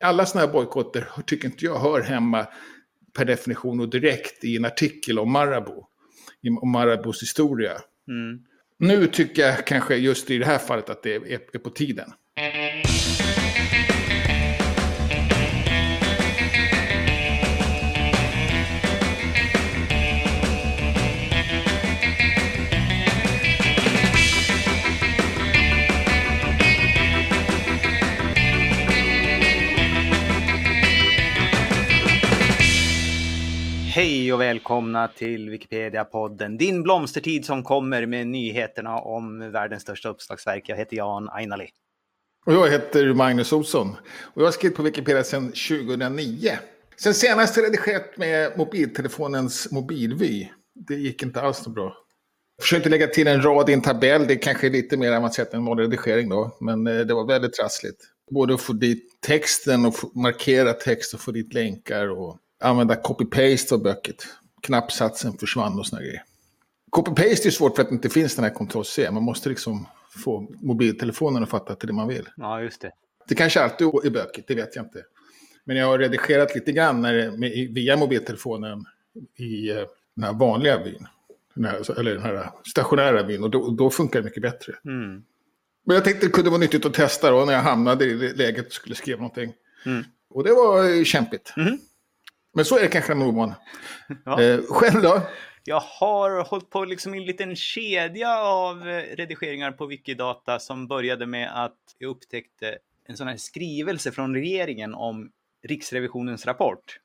Alla sådana här bojkotter tycker inte jag hör hemma per definition och direkt i en artikel om Marabou. Om Marabous historia. Mm. Nu tycker jag kanske just i det här fallet att det är, är på tiden. Hej och välkomna till Wikipedia-podden. Din blomstertid som kommer med nyheterna om världens största uppslagsverk. Jag heter Jan Ainali. Och jag heter Magnus Olsson. Och jag har skrivit på Wikipedia sedan 2009. Sen senast har redigerat med mobiltelefonens mobilvy. Det gick inte alls så bra. Jag försökte lägga till en rad i en tabell. Det kanske är lite mer avancerat än vanlig redigering då. Men eh, det var väldigt trassligt. Både att få dit texten och markera text och få dit länkar. Och använda copy-paste var bökigt. Knappsatsen försvann och sådana grejer. Copy-paste är svårt för att det inte finns den här kontroll-C. Man måste liksom få mobiltelefonen att fatta till det man vill. Ja, just det. Det kanske alltid är bökigt, det vet jag inte. Men jag har redigerat lite grann när, med, via mobiltelefonen i uh, den här vanliga vyn. Den här, eller den här stationära vyn. Och då, då funkar det mycket bättre. Mm. Men jag tänkte det kunde vara nyttigt att testa då när jag hamnade i läget och skulle skriva någonting. Mm. Och det var kämpigt. Mm. Men så är det kanske ovan. Ja. Eh, själv då? Jag har hållit på liksom i en liten kedja av eh, redigeringar på Wikidata som började med att jag upptäckte en sån här skrivelse från regeringen om Riksrevisionens rapport.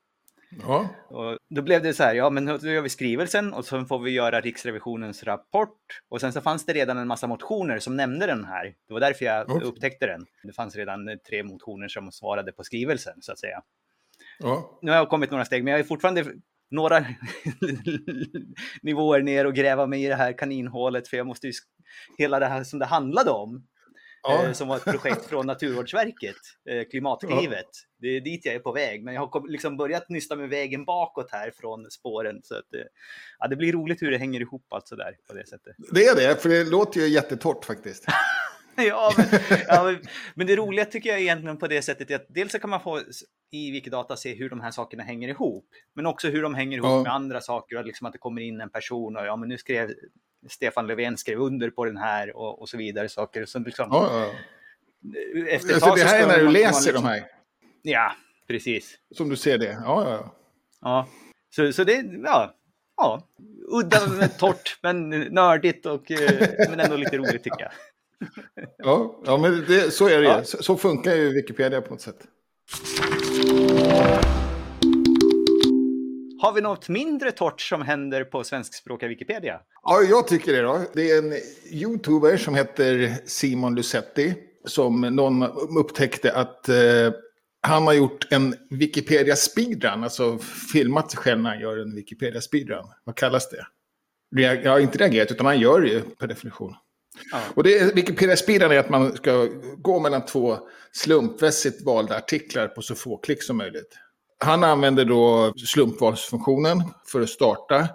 Ja. Och då blev det så här, ja men då gör vi skrivelsen och så får vi göra Riksrevisionens rapport. Och sen så fanns det redan en massa motioner som nämnde den här. Det var därför jag Okej. upptäckte den. Det fanns redan tre motioner som svarade på skrivelsen så att säga. Ja. Nu har jag kommit några steg, men jag är fortfarande några nivåer ner och gräva mig i det här kaninhålet, för jag måste ju, hela det här som det handlade om, Ja. eh, som var ett projekt från Naturvårdsverket, eh, Klimatklivet. Det är dit jag är på väg, men jag har liksom börjat nysta med vägen bakåt här från spåren. Så att, eh, ja, det blir roligt hur det hänger ihop allt sådär på det sättet. Det är det, för det låter ju jättetort faktiskt. ja, men, ja, men, men det roliga tycker jag egentligen på det sättet är att dels så kan man få i Wikidata se hur de här sakerna hänger ihop, men också hur de hänger ihop Ja. med andra saker och liksom att det kommer in en person och ja, men nu skrev Stefan Löfven skrev under på den här och, och så vidare saker. Så liksom, Ja, ja. Efter Alltså, det här är när du läser liksom- de här. Ja, precis. Som du ser det. Ja, ja, ja. Ja, så, så det, ja, ja, udda men torrt, men nördigt och eh, men ändå lite roligt tycker jag. Ja, ja men det, så är det Ja. Så, så funkar ju Wikipedia på något sätt. Har vi något mindre torrt som händer på svenskspråkiga Wikipedia? Ja, jag tycker det då. Det är en youtuber som heter Simon Lusetti. Som någon upptäckte att eh, han har gjort en Wikipedia speedrun. Alltså filmat sig själv när han gör en Wikipedia speedrun. Vad kallas det? Rea- Ja, inte reagerat, utan han gör det ju per definition. Ja. Och det är, Wikipedia speedrun är att man ska gå mellan två slumpmässigt valda artiklar på så få klick som möjligt. Han använder då slumpvalsfunktionen för att starta.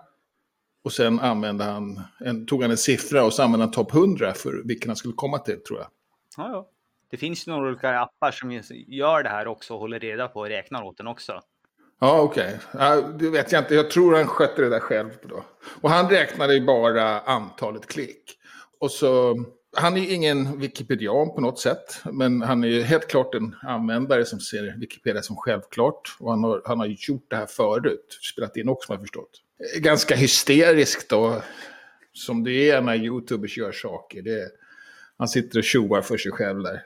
Och sen använde han en, tog han en siffra och så använde han topp 100 för vilken han skulle komma till, tror jag. Ja, ja. Det finns några olika appar som gör det här också och håller reda på och räknar åt den också. Ja, okej. Ja, det vet jag inte. Jag tror han skötte det där själv då. Och han räknade ju bara antalet klick. Och så, han är ju ingen Wikipedian på något sätt. Men han är ju helt klart en användare som ser Wikipedia som självklart. Och han har, han har ju gjort det här förut. Spelat in också, har jag förstått. Ganska hysteriskt då. Som det är när YouTubers gör saker. Det, han sitter och tjoar för sig själv där.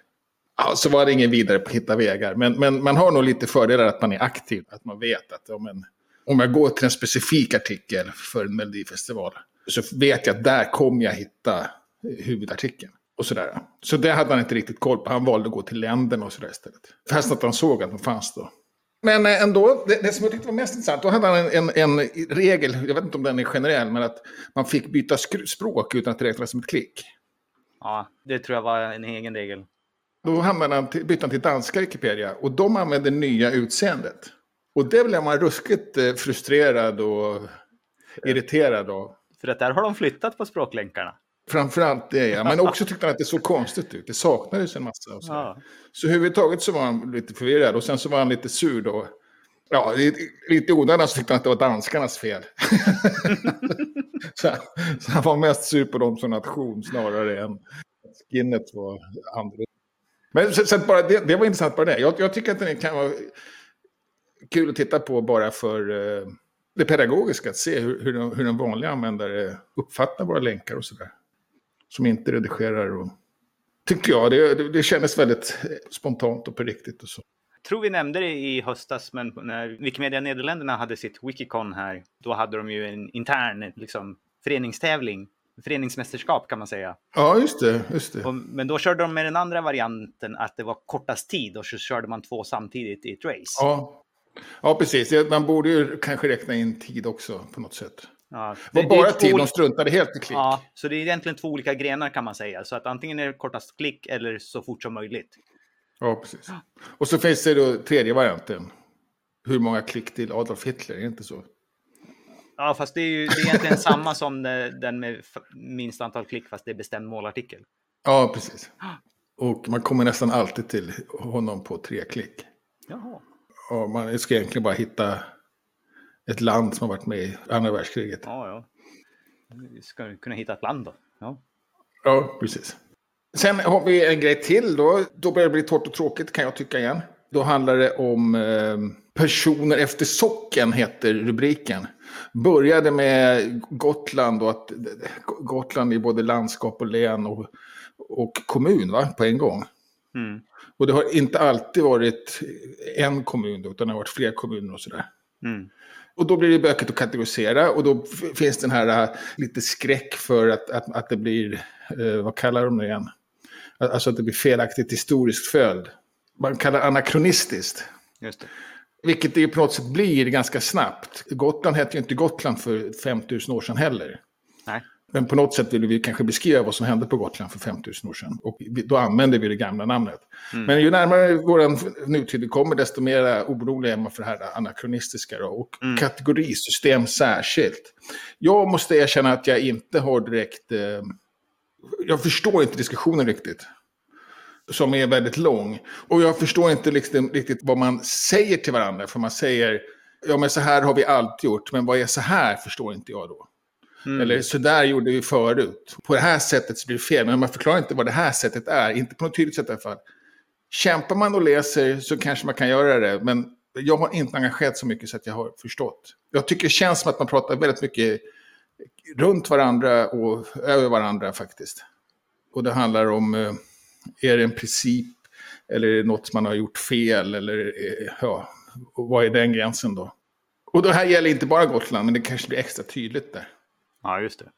Ja, så var det ingen vidare på att hitta vägar. Men, men man har nog lite fördelar att man är aktiv. Att man vet att om, en, om jag går till en specifik artikel för en Melodifestival. Så vet jag att där kommer jag hitta huvudartikeln. Och sådär. Så det hade han inte riktigt koll på. Han valde att gå till länderna och sådär istället. Fast att han såg att de fanns då. Men eh, ändå, det, det som jag tyckte var mest intressant, då hade han en, en, en regel, jag vet inte om den är generell, men att man fick byta språk utan att det räknades som ett klick. Ja, det tror jag var en egen regel. Då hamnade han till, bytte han till danska Wikipedia och de använde nya utseendet. Och det blev man ruskigt eh, frustrerad och irriterad av. För att där har de flyttat på språklänkarna. Framförallt det, ja. Men också tyckte han att det såg konstigt ut. Det saknades en massa. Och så. Ja. så överhuvudtaget så var han lite förvirrad. Och sen så var han lite sur då. Ja, lite, onödan så tyckte han att det var danskarnas fel. så, så han var mest sur på dem som nation snarare än skinnet var annorlunda. Men så, så bara det, det var intressant bara det. Jag, jag tycker att det kan vara kul att titta på bara för eh, det pedagogiska. Att se hur, hur, hur en vanlig användare uppfattar våra länkar och sådär. Som inte redigerar och... Tyckte jag, det, det, det kändes väldigt eh, spontant och på riktigt och så. tror vi nämnde det i höstas, men när Wikimedia Nederländerna hade sitt Wikicon här, då hade de ju en intern liksom, föreningstävling, föreningsmästerskap kan man säga. Ja, just det. Just det. Och, men då körde de med den andra varianten, att det var kortast tid och så körde man två samtidigt i ett race. Ja. ja, precis. Man borde ju kanske räkna in tid också på något sätt. Ja, Det var bara tid, de struntade helt i klick. Ja, så det är egentligen två olika grenar kan man säga. Så att antingen är det kortast klick eller så fort som möjligt. Ja, precis. Och så finns det då tredje varianten. Hur många klick till Adolf Hitler, är det inte så? Ja, fast det är ju det är egentligen samma som den med minst antal klick, fast det är bestämd målartikel. Ja, precis. Och man kommer nästan alltid till honom på tre klick. Jaha. Och man ska egentligen bara hitta ett land som har varit med i andra världskriget. Ja, ja. Vi ska kunna hitta ett land då. Ja. Ja, precis. Sen har vi en grej till då. Då börjar det bli torrt och tråkigt kan jag tycka igen. Då handlar det om eh, personer efter socken heter rubriken. Började med Gotland och att Gotland är både landskap och län och, och kommun va, på en gång. Mm. Och det har inte alltid varit en kommun då, utan det har varit flera kommuner och sådär. Mm. Och då blir det bökigt att kategorisera och då finns den här äh, lite skräck för att, att, att det blir, eh, vad kallar de det igen? Alltså att det blir felaktigt historiskt följd. Man kallar det anakronistiskt. Just det. Vilket det ju på något sätt blir ganska snabbt. Gotland hette ju inte Gotland för 5000 år sedan heller. Men på något sätt vill vi kanske beskriva vad som hände på Gotland för 5000 år sedan. Och då använder vi det gamla namnet. Men ju närmare vår nutid kommer, desto mer orolig är man för det här anakronistiska. Då, och kategorisystem särskilt. Jag måste erkänna att jag inte har direkt... Eh, jag förstår inte diskussionen riktigt. Som är väldigt lång. Och jag förstår inte liksom, riktigt vad man säger till varandra. För man säger, ja men så här har vi alltid gjort. Men vad är så här förstår inte jag då. Mm. Eller så där gjorde vi förut. På det här sättet så blir det fel. Men man förklarar inte vad det här sättet är. Inte på något tydligt sätt i alla fall. Kämpar man och läser så kanske man kan göra det. Men jag har inte engagerat så mycket så att jag har förstått. Jag tycker det känns som att man pratar väldigt mycket runt varandra och över varandra faktiskt. Och det handlar om, eh, är det en princip eller är det något man har gjort fel eller eh, ja, vad är den gränsen då? Och det här gäller inte bara Gotland, men det kanske blir extra tydligt där. Ja, just det.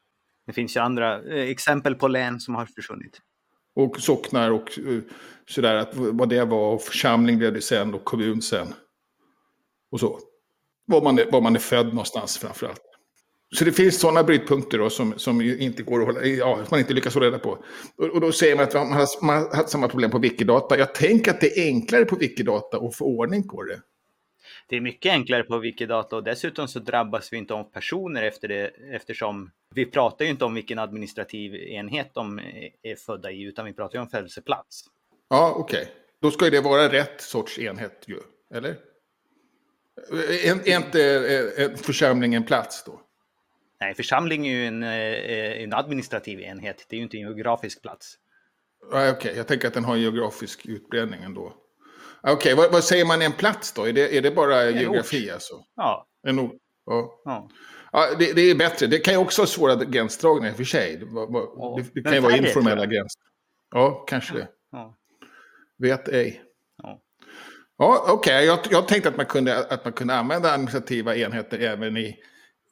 Det finns ju andra eh, exempel på län som har försvunnit. Och socknar och eh, sådär, att vad det var. Och församling blev det sen och kommun sen. Och så. Var man är, var man är född någonstans framförallt. Så det finns sådana brytpunkter då som, som ju inte går att hålla, ja, som man inte lyckas hålla reda på. Och, och då säger man att man har, man har haft samma problem på Wikidata. Jag tänker att det är enklare på Wikidata att få ordning på det. Det är mycket enklare på Wikidata och dessutom så drabbas vi inte av personer efter det eftersom vi pratar ju inte om vilken administrativ enhet de är födda i utan vi pratar ju om födelseplats. Ja, okej. Då ska det vara rätt sorts enhet ju, eller? Är, är inte församling en plats då? Nej, församling är ju en, eh, en administrativ enhet, det är ju inte en geografisk plats. Ja, Okej, jag tänker att den har en geografisk utbredning ändå. Okej, vad, vad säger man en plats då? Är det, är det bara geografi alltså? Ja, En ort? Ja. ja. Ja, det, det är bättre. Det kan ju också vara svåra gränsdragningar i och för sig. Det, Ja, det, kan ju vara informella gränser. Ja, kanske det. Vet ej. Ja. Okej. Jag, jag tänkte att man, kunde, att man kunde använda administrativa enheter även i,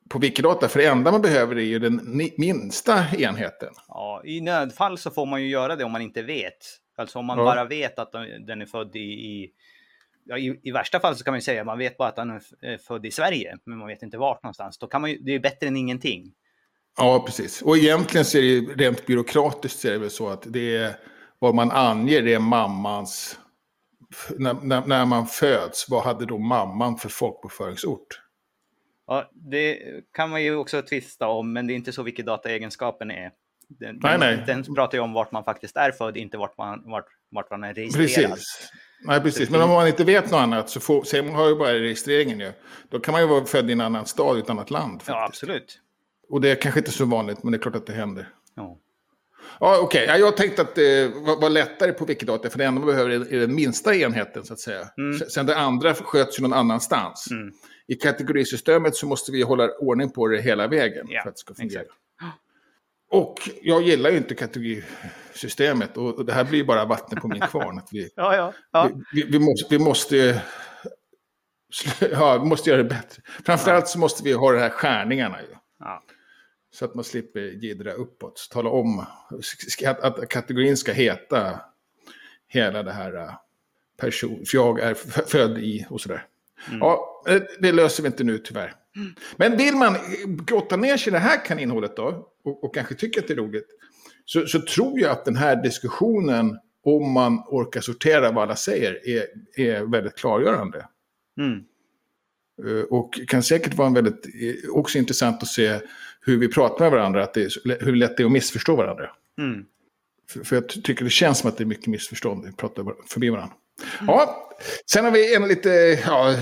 på Wikidata. För det enda man behöver är ju den minsta enheten. Ja, I nödfall så får man ju göra det om man inte vet. Alltså om man Ja. bara vet att den är född i, i, ja, i, i värsta fall så kan man ju säga att man vet bara att den är född i Sverige, men man vet inte vart någonstans. Då kan man ju, det är bättre än ingenting. Ja, precis. Och egentligen så är det rent byråkratiskt så är det väl så att det är vad man anger det är mammans... När, när, när man föds, vad hade då mamman för folkbokföringsort? Ja, det kan man ju också tvista om, men det är inte så Wikidata-egenskapen är. Den, Nej, nej. den, pratar ju om vart man faktiskt är född, inte vart man, vart, vart man är registrerad. Precis. Nej, precis. Men om man inte vet något annat så får, så har ju bara registreringen ju. Då kan man ju vara född i en annan stad i ett annat land. Ja, Faktiskt. absolut. Och det är kanske inte så vanligt, men det är klart att det händer. Ja. Ja, okej. Ja, jag tänkte att det var, var lättare på Wikidata, för det enda man behöver är den minsta enheten, så att säga. Mm. Sen det andra sköts ju någon annanstans. Mm. I kategorisystemet så måste vi hålla ordning på det hela vägen Ja, för att det ska fungera. exakt. Och jag gillar ju inte kategorisystemet, och det här blir ju bara vatten på min kvarn. Att vi, Ja, ja. ja. vi, vi, vi måste... Vi måste Ja, måste göra det bättre. Framförallt så måste vi ha de här skärningarna ju. ja. Så att man slipper jiddra uppåt. Tala om att, att kategorin ska heta hela det här äh, person, för jag är född i och sådär. Ja, eh, det löser vi inte nu tyvärr. Men vill man grotta ner sig i det här kaninhålet då, och, och kanske tycker att det är roligt, så, så tror jag att den här diskussionen, om man orkar sortera vad alla säger, är, är väldigt klargörande. Mm. Eh, Och kan säkert vara en väldigt, eh, också intressant att se hur vi pratar med varandra, att det hur lätt det är att missförstå varandra. Mm. För, för jag ty- tycker det känns som att det är mycket missförstånd, vi pratar förbi varandra. Ja, sen har vi en lite ja,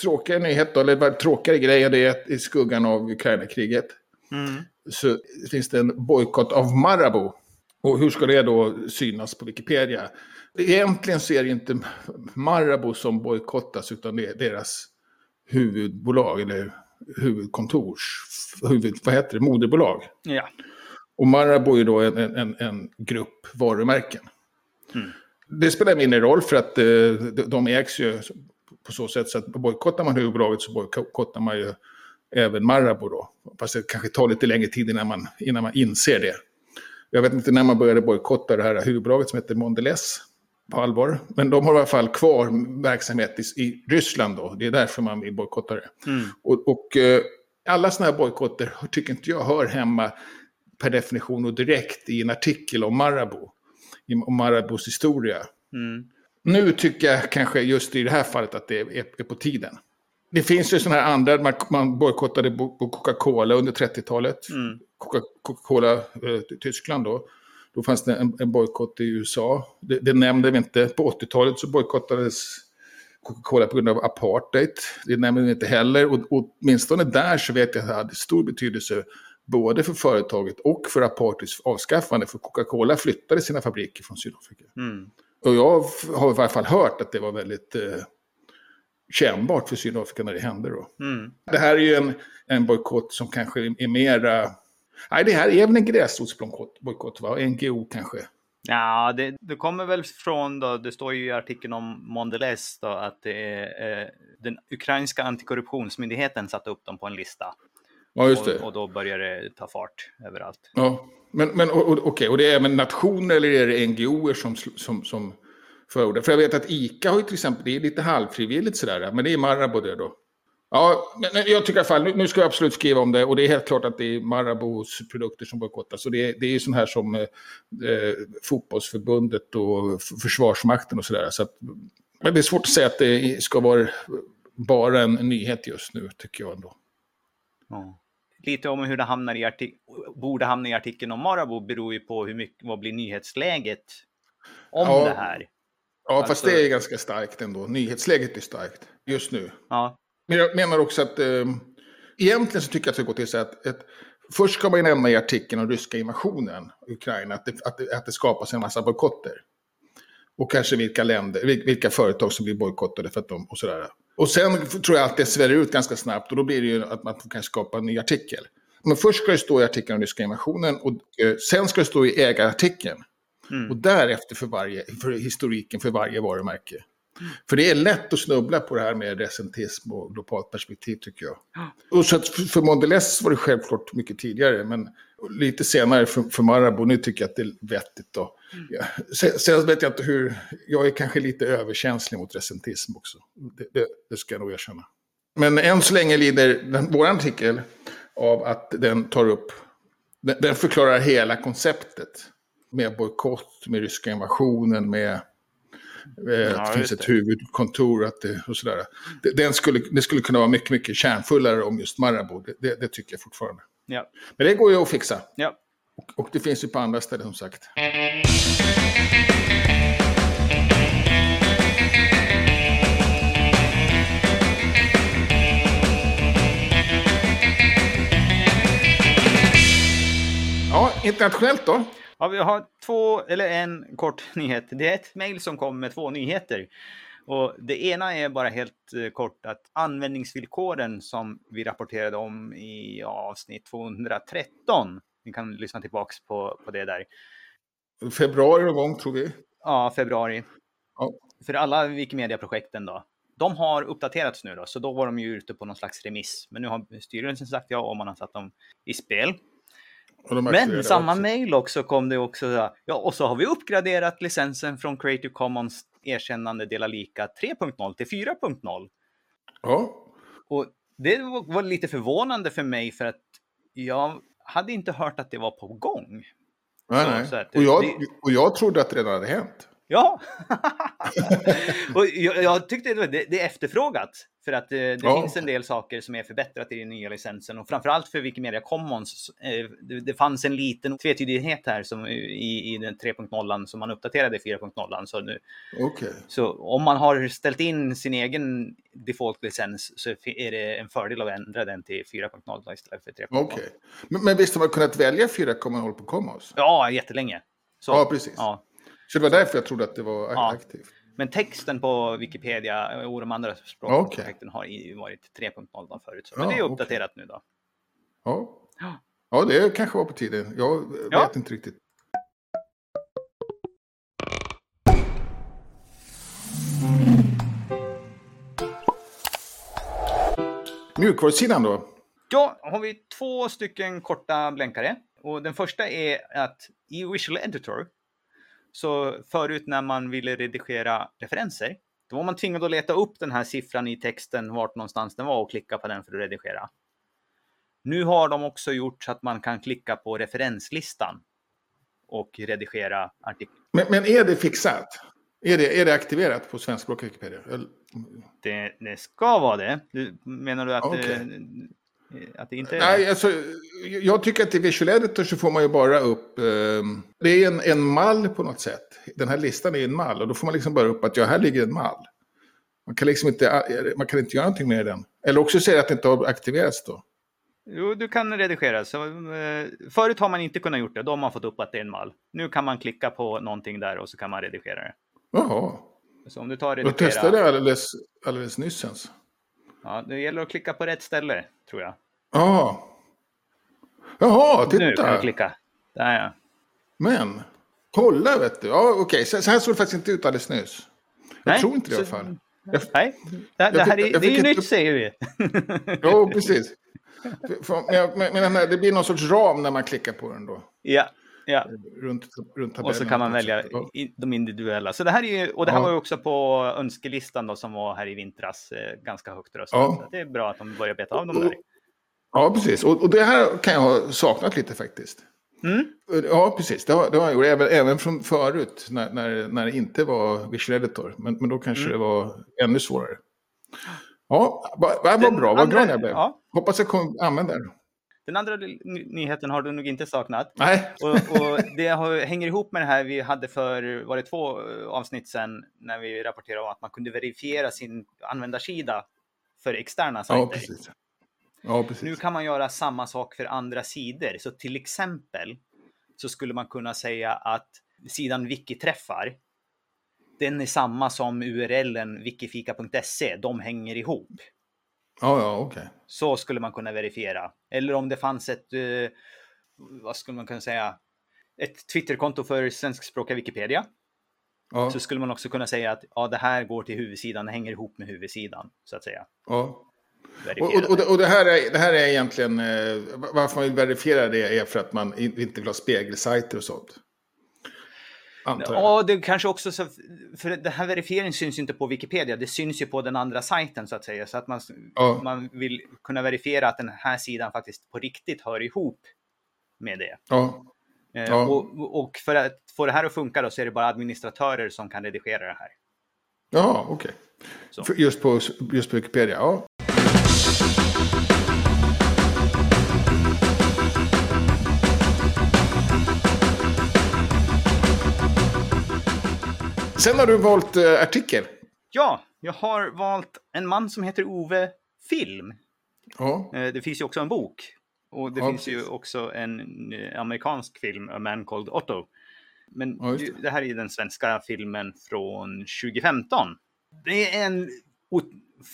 tråkigare nyhet, då, eller tråkigare grej, och det är att i skuggan av Ukraina-kriget Mm. så finns det en bojkott av Marabou. Och hur ska det då synas på Wikipedia? Egentligen så är det inte Marabou som bojkottas, utan det är deras huvudbolag, eller huvudkontors, huvud, vad heter det, moderbolag. Ja. Och Marabou är då en, en, en grupp varumärken. Det spelar mindre roll för att eh, de, de ägs ju på så sätt så att bojkottar man huvudbolaget så bojkottar man ju även Marabou då. Fast det kanske tar lite längre tid innan man, innan man inser det. Jag vet inte när man började bojkotta det här huvudbolaget som heter Mondelez på allvar. Men de har i alla fall kvar verksamhet i, i Ryssland då. Det är därför man vill bojkotta det. Mm. Och, och eh, alla sådana här bojkotter tycker inte jag hör hemma per definition och direkt i en artikel om Marabou. Om Marabous historia. Mm. Nu tycker jag kanske just i det här fallet att det är, är på tiden. Det finns ju sådana här andra, man, man bojkottade Coca-Cola under 30-talet. Mm. Coca- Coca-Cola eh, Tyskland då. Då fanns det en, en bojkott i USA. Det, det nämnde vi inte. På 80-talet så bojkottades Coca-Cola på grund av apartheid. Det nämnde vi inte heller. Och, och åtminstone där så vet jag att det hade stor betydelse både för företaget och för apartheids avskaffande. För Coca-Cola flyttade sina fabriker från Sydafrika. Mm. Och jag har i varje fall hört att det var väldigt eh, kännbart för Sydafrika när det hände då. Mm. Det här är ju en, en bojkott som kanske är mera... Nej, det här är väl en gräsrotsbojkott, va? NGO kanske. Ja, det, det kommer väl från då, det står ju i artikeln om Mondelez då, att det är eh, den ukrainska antikorruptionsmyndigheten satte upp dem på en lista. Ja, just det. Och, och då börjar det ta fart överallt. Ja. Men, men och, och, okej, och det är även nationer eller är det NGOer som, som, som förordar? För jag vet att ICA har ju till exempel, det är lite halvfrivilligt sådär, men det är Marabou det då. Ja, men men jag tycker i alla fall, nu, nu ska jag absolut skriva om det och det är helt klart att det är Marabous produkter som bojkottas. Och det, är- det är ju sån här som eh, eh, fotbollsförbundet och försvarsmakten och sådär. Så att, men det är svårt att säga att det ska vara bara en nyhet just nu, tycker jag ändå. Ja. Lite om hur det hamnar i artik- borde hamna i artikeln om Marabou beror ju på hur mycket, vad blir nyhetsläget om Ja. det här. Ja, fast Alltså- det är ganska starkt ändå. Nyhetsläget är starkt just nu. Ja, Men jag menar också att eh, egentligen så tycker jag att det ska gå till så att ett, först ska man ju nämna i artikeln om ryska invasionen i Ukraina att det, att, det, att det skapas en massa bojkotter. Och kanske vilka länder, vil- vilka företag som blir bojkottade för att de, och sådär. Och sen tror jag att det sväller ut ganska snabbt och då blir det ju att man kan skapa en ny artikel. Men först ska det stå i artikeln om ryska invasionen och eh, sen ska det stå i ägarartikeln. Mm. Och därefter för, varje, för historiken för varje varumärke. För det är lätt att snubbla på det här med recentism och globalt perspektiv tycker jag. Och så att för, Mondelez var det självklart mycket tidigare, men lite senare för, för Marabou, nu tycker jag att det är vettigt. Då. Ja. Sen, sen vet jag inte hur, jag är kanske lite överkänslig mot recentism också. Det, det, det ska jag nog erkänna. Men än så länge lider den, vår artikel av att den tar upp, den, den förklarar hela konceptet. Med bojkott, med ryska invasionen, med eh, att det finns ett huvudkontor att det, och sådär. Det, den skulle, det skulle kunna vara mycket, mycket kärnfullare om just Marabou. Det, det, det tycker jag fortfarande. ja, Men det går ju att fixa. ja. Och, och det finns ju på andra ställen som sagt. Ja, internationellt då? Ja, vi har två, eller en kort nyhet. Det är ett mejl som kom med två nyheter. Och det ena är bara helt eh, kort att användningsvillkoren som vi rapporterade om i avsnitt 213, ni kan lyssna tillbaks på, på det där. Februari någon gång tror vi. Ja, februari. Ja. För alla Wikimedia-projekten då. De har uppdaterats nu då, så då var de ju ute på någon slags remiss. Men nu har styrelsen sagt ja och man har satt dem i spel. Men samma också. mail också kom det också. Ja, och så har vi uppgraderat licensen från Creative Commons erkännande dela lika 3.0 till 4.0. Ja, Och det var var lite förvånande för mig för att jag hade inte hört att det var på gång. nej, Så- nej. så att och, jag, det- och jag trodde att det redan hade hänt. Ja, och jag, jag tyckte det, det, är efterfrågat. För att eh, det Ja. finns en del saker som är förbättrat i den nya licensen och framförallt för Wikimedia Commons. Eh, det, det fanns en liten tvetydighet här som, i, i den 3.0 som man uppdaterade 4.0. Så, nu, Okej. så om man har ställt in sin egen default-licens så är det en fördel att ändra den till 4.0 istället för 3.0. Okej. Men, men visst har man kunnat välja 4,0 på Commons? Ja, jättelänge. Så, Ja, precis. Ja. Så det var därför jag trodde att det var Ja. aktivt. Men texten på Wikipedia och de andra språkprojekten har i- varit 3.0 då förut. Så. Men Ja, det är uppdaterat nu då. Ja. Ja. ja, det kanske var på tiden. Jag Ja. vet inte riktigt. Mjukvarusidan då? Då har vi två stycken korta blänkare. Och den första är att i Visual Editor, så förut när man ville redigera referenser, då var man tvingad att leta upp den här siffran i texten, vart någonstans den var och klicka på den för att redigera. Nu har de också gjort så att man kan klicka på referenslistan och redigera artiklar. Men, men är det fixat? Är det, är det aktiverat på svenskspråkiga Wikipedia? Det, det ska vara det. Du, menar du att, Okej. Eh, att det inte är Nej, alltså, jag tycker att i Visual Editor så får man ju bara upp... ehm, det är en, en mall på något sätt. Den här listan är en mall och då får man liksom bara upp att ja, här ligger en mall. Man kan liksom inte, man kan inte göra någonting med den. Eller också säga att det inte har aktiverats då. Jo, du kan redigera. Så, eh, förut har man inte kunnat gjort det. Då har man fått upp att det är en mall. Nu kan man klicka på någonting där och så kan man redigera det. Jaha, Så om du tar jag testade redigera. det alldeles, alldeles nyss ens. Ja, det gäller att klicka på rätt ställe, tror jag. Ja. Jaha, Nu kan du titta. klicka. Där ja. Men, kolla vet du. Ja, okej, så, så här såg det faktiskt inte ut alldeles nyss. Jag Nej, tror inte det i alla fall. Jag, Nej, det, det här är, det är ju nytt säger vi. Jo, precis. Men, men, men det blir någon sorts ram när man klickar på den då. ja, ja. Runt, runt Och så kan man välja de individuella. Så det här är ju, och det här Ja. var ju också på önskelistan då som var här i vintras, eh, ganska högt röstat. Ja. Det är bra att de börjar beta av dem där. Ja, precis. Och, och det här kan jag ha saknat lite faktiskt. Mm. Ja, precis. Det har, det har jag gjort. Även, även från förut, när, när, när det inte var Visual Editor. Men, men då kanske Mm. det var ännu svårare. Ja, vad, Den bra. Vad glad jag blev. ja. Hoppas jag kommer använda den. Den andra ny- nyheten har du nog inte saknat. Nej, Och, och det har, hänger ihop med det här vi hade för, var det två eh, avsnitt sedan, när vi rapporterade om att man kunde verifiera sin användarsida för externa ja, sajter. precis. Ja, nu kan man göra samma sak för andra sidor. Så till exempel så skulle man kunna säga att sidan Wikiträffar, den är samma som URLen wikifika.se. De hänger ihop. Ja, ja, okej. Så skulle man kunna verifiera. Eller om det fanns ett, eh, vad skulle man kunna säga, ett Twitterkonto för svenskspråkiga Wikipedia. Ja, Så skulle man också kunna säga att ja, det här går till huvudsidan, det hänger ihop med huvudsidan. Så att säga. ja. Och, och, och, det. här är, det här är egentligen, eh, varför man vill verifiera det är för att man in- inte vill ha spegelsajter och sånt. Antar jag. Ja, det kanske också så, för den här verifieringen syns inte på Wikipedia, det syns ju på den andra sajten så att säga. Så att man, Ja. man vill kunna verifiera att den här sidan faktiskt på riktigt hör ihop med det. Ja, Eh, Ja. Och, och för att få det här att funka då så är det bara administratörer som kan redigera det här. ja okej. För- Just, på, just på Wikipedia, ja. Sen har du valt eh, artikel. Ja, jag har valt en man som heter Ove Film. Ja, Eh, Det finns ju också en bok. Och det Ja, finns ju precis. också en eh, amerikansk film, A Man Called Otto. Men Ja, det. det. här är den svenska filmen från 2015. Det är en...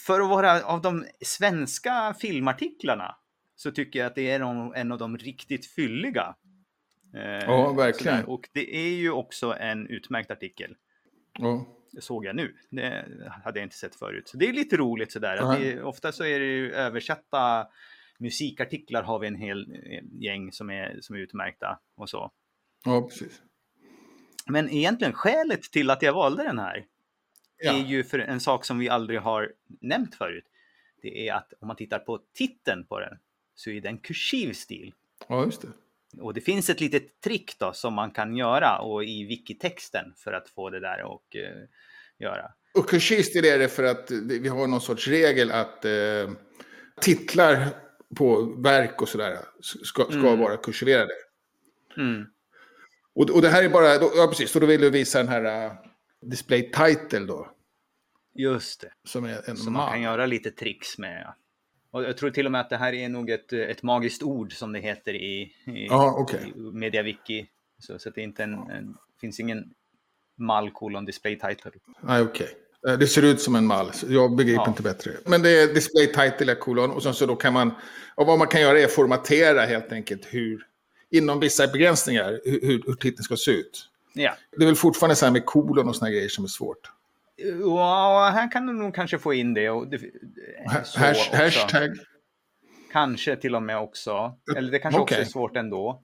För att vara av de svenska filmartiklarna så tycker jag att det är en- en av de riktigt fylliga. Eh, Ja, verkligen. sådär. Och det är ju också en utmärkt artikel. Ja. Det såg jag nu. Det hade jag inte sett förut. Så det är lite roligt sådär. Att Ja. det, ofta så är det ju översatta musikartiklar har vi en hel gäng som är, som är utmärkta och så. ja precis. Men egentligen skälet till att jag valde den här Ja. är ju för en sak som vi aldrig har nämnt förut. Det är att om man tittar på titeln på den så är den kursiv stil. ja, just det. Och det finns ett litet trick då som man kan göra och i wikitexten för att få det där och eh, göra. Och kursist är det för att vi har någon sorts regel att eh, titlar på verk och sådär ska, ska Mm. vara kursiverade. Mm. Och, och det här är bara, då, ja precis, så då vill du visa den här uh, display title då. Just det. Som är en Så man kan man. göra lite tricks med. Och jag tror till och med att det här är nog ett, ett magiskt ord som det heter i, i, Ja, okej. i MediaWiki. Så, så det inte en, en, finns ingen mall kolon display title. Nej, okej. Eh, Det ser ut som en mall, jag begriper Ja. inte bättre. Men det är display title kolon och sen så då kan man, och vad man kan göra är formatera helt enkelt hur, inom vissa begränsningar, hur, hur titeln ska se ut. Ja. Det är väl fortfarande så här med kolon och såna grejer som är svårt. Ja, här kan du nog kanske få in det. Och det Hash, hashtag. Kanske till och med också. Eller det kanske Okej. också är svårt ändå.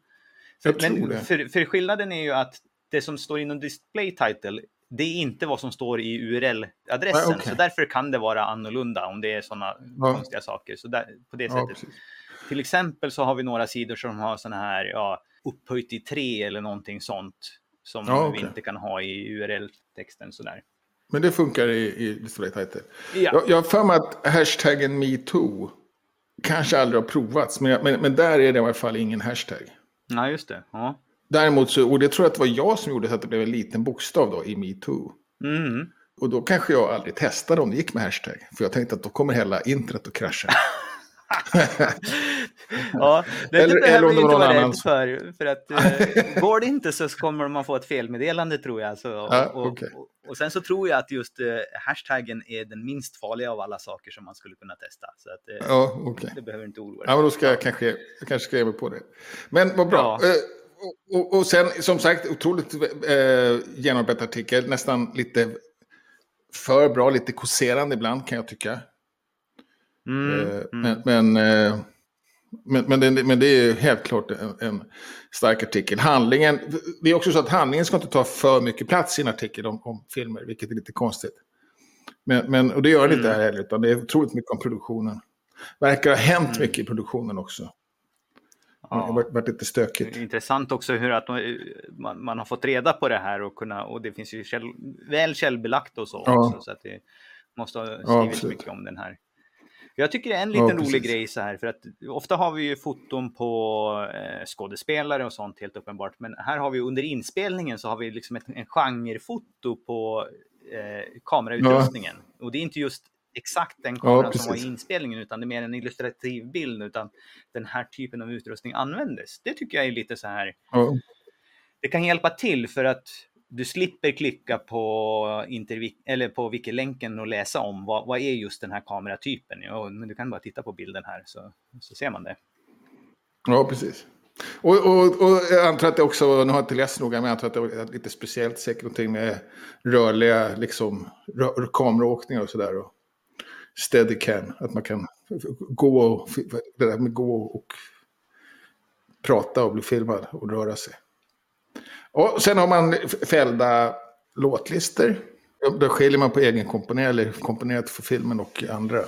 Jag Men. För, för skillnaden är ju att det som står inom display title, det är inte vad som står i URL-adressen. Nej, okej. Så därför kan det vara annorlunda om det är sådana Ja. konstiga saker. Så där, på det Ja, sättet. precis. Till exempel så har vi några sidor som har sådana här, ja, upphöjt i tre eller någonting sånt. Som Ja, vi okej. inte kan ha i URL-texten sådär. Men det funkar i, i display title. Ja. Jag, jag har för mig att hashtaggen metoo kanske aldrig har provats, men, men, men där är det i alla fall ingen hashtag. Ja, just det. Ja. Däremot så, och det tror jag att det var jag som gjorde så att det blev en liten bokstav då i metoo. Mm. Och då kanske jag aldrig testade om det gick med hashtag. För jag tänkte att då kommer hela internet att krascha. Ja, det Eller- behöver eller var inte vara rädd som- för. För att eh, går det inte så kommer man få ett felmeddelande tror jag. Så, och, Ja, och, okej. och, och sen så tror jag att just eh, hashtaggen är den minst farliga av alla saker som man skulle kunna testa. Så att, eh, Ja, okej. det behöver inte oroa dig. Ja, men då ska jag kanske, jag kanske skriva på det. Men vad bra. Ja. Och, och, och sen, som sagt, otroligt eh, genomarbetad artikel. Nästan lite för bra, lite kåserande ibland kan jag tycka. Mm, Eh, mm. Men, men, eh, men, men, det, men det är helt klart en, en stark artikel. Handlingen, det är också så att handlingen ska inte ta för mycket plats i en artikel om, om filmer, vilket är lite konstigt. Men, men, och det gör det inte Mm. här heller, utan det är otroligt mycket om produktionen. Verkar ha hänt mycket i produktionen också. Det har Ja. varit, varit lite stökigt. Intressant också hur att man, man har fått reda på det här och, kunna, och det finns ju käll, väl källbelagt och så Ja. också. Så att det måste ha Ja, skrivits absolut. mycket om den här. Jag tycker det är en liten Ja, rolig precis. grej så här, för att ofta har vi ju foton på eh, skådespelare och sånt helt uppenbart. Men här har vi under inspelningen så har vi liksom ett, en genrefoto på eh, kamerautrustningen. Och det är inte just exakt den kameran som var i inspelningen utan det är mer en illustrativ bild utan den här typen av utrustning användes. Det tycker jag är lite så här Ja, det kan hjälpa till för att du slipper klicka på, intervi- eller på wiki-länken och läsa om vad, vad är just den här kameratypen. Ja, men du kan bara titta på bilden här så, så ser man det. ja precis. Och, och, och jag antar att det också, nu har jag inte läst noga, men jag antar att det är lite speciellt, säkert någonting med rörliga liksom, rör, kameraåkningar och sådär. Och steadicam, att man kan gå och, det där med gå och prata och bli filmad och röra sig. Och sen har man fällda låtlistor. Då skiljer man på egenkomponerat eller komponerat för filmen och andra.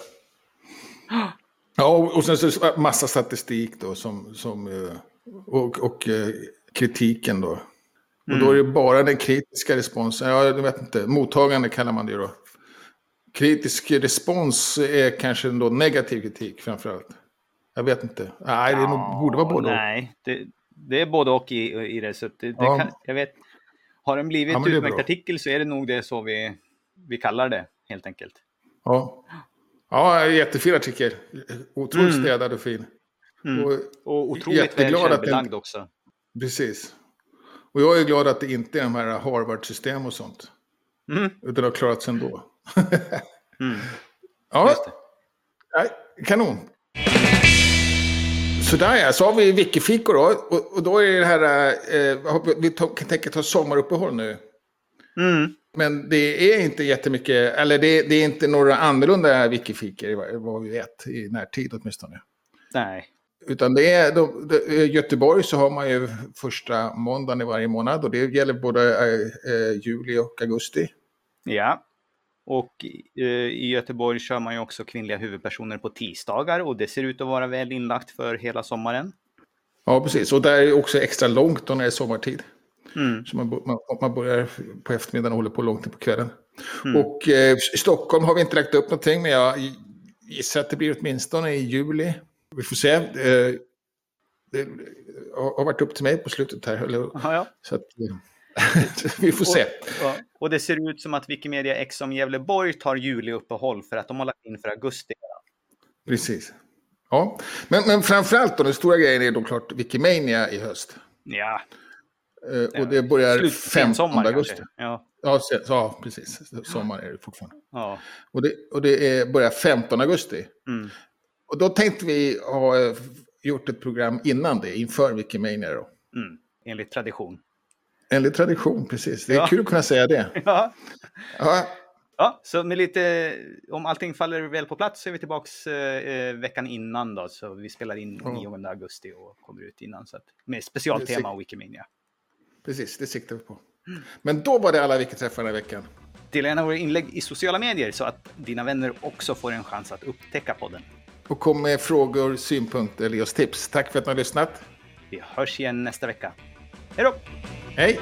Ja, och och sen så massa statistik då som, som eh, och, och eh, kritiken då. Och då är det bara den kritiska responsen, ja jag vet inte, mottagande kallar man det då. Kritisk respons är kanske då negativ kritik framförallt. Jag vet inte. Nej, det är nog, borde vara både. Nej, det, det är både och i, i det. Så det, det Ja. kan, jag vet. Har den blivit Ja, utmärkt artikel så är det nog det så vi, vi kallar det, helt enkelt. Ja. Ja, jättefin artikel. Otroligt Mm. städad och fin. Mm. Och, Och otroligt väl Jätteglad att den- källbelagd också. precis. Och jag är glad att det inte är de här Harvard-system och sånt. Mm. Utan det har klarat sig ändå. Mm. Ja, kanon. Sådär ja, så har vi Wikifikor då. Och, och då är det här, eh, vi ta, kan tänka ta sommaruppehåll nu. Mm. Men det är inte jättemycket, eller det, det är inte några annorlunda wikifikor vad- vi vet i närtid åtminstone. Nej. Utan det är, de, de, i Göteborg så har man ju första måndagen i varje månad och det gäller både eh, eh, juli och augusti. Ja. Och eh, i Göteborg kör man ju också kvinnliga huvudpersoner på tisdagar och det ser ut att vara väl inlagt för hela sommaren. Ja, precis. Och där är det också extra långt då när det är sommartid. Mm. Så man, man, man börjar på eftermiddagen och håller på långt in på kvällen. Mm. Och eh, i Stockholm har vi inte lagt upp någonting, men jag gissar att det blir åtminstone i juli. Vi får se. Eh, det har varit upp till mig på slutet här. Eller, Ja, ja. så att, eh, vi får se. Ja. Och det ser ut som att Wikimedia X om Gävleborg tar juluppehåll för att de har lagt in för augusti. Precis. Ja, men, men framförallt då, den stora grejen är då klart Wikimania i höst. Ja, Eh, och det börjar slut, 15 sommar augusti. kanske. Ja, Ja, se- ja, precis. Sommar är det fortfarande. ja. Och det, och det är, börjar 15 augusti. Mm. Och då tänkte vi ha eh, gjort ett program innan det, inför Wikimania då. Mm. Enligt tradition. Enligt tradition, precis. Det är Ja. kul att kunna säga det. Ja. Ja, Ja, så med lite, om allting faller väl på plats så är vi tillbaks eh, veckan innan då. Så vi spelar in Ja. 9 augusti och kommer ut innan. Så att, med specialtema och Wikimania. precis. Det siktar vi på. Men då var det alla Wikiträffar den här veckan. Dela gärna våra inlägg i sociala medier så att dina vänner också får en chans att upptäcka podden. Och kom med frågor, synpunkter eller just tips. Tack för att ni har lyssnat. Vi hörs igen nästa vecka. Hej då! Hej!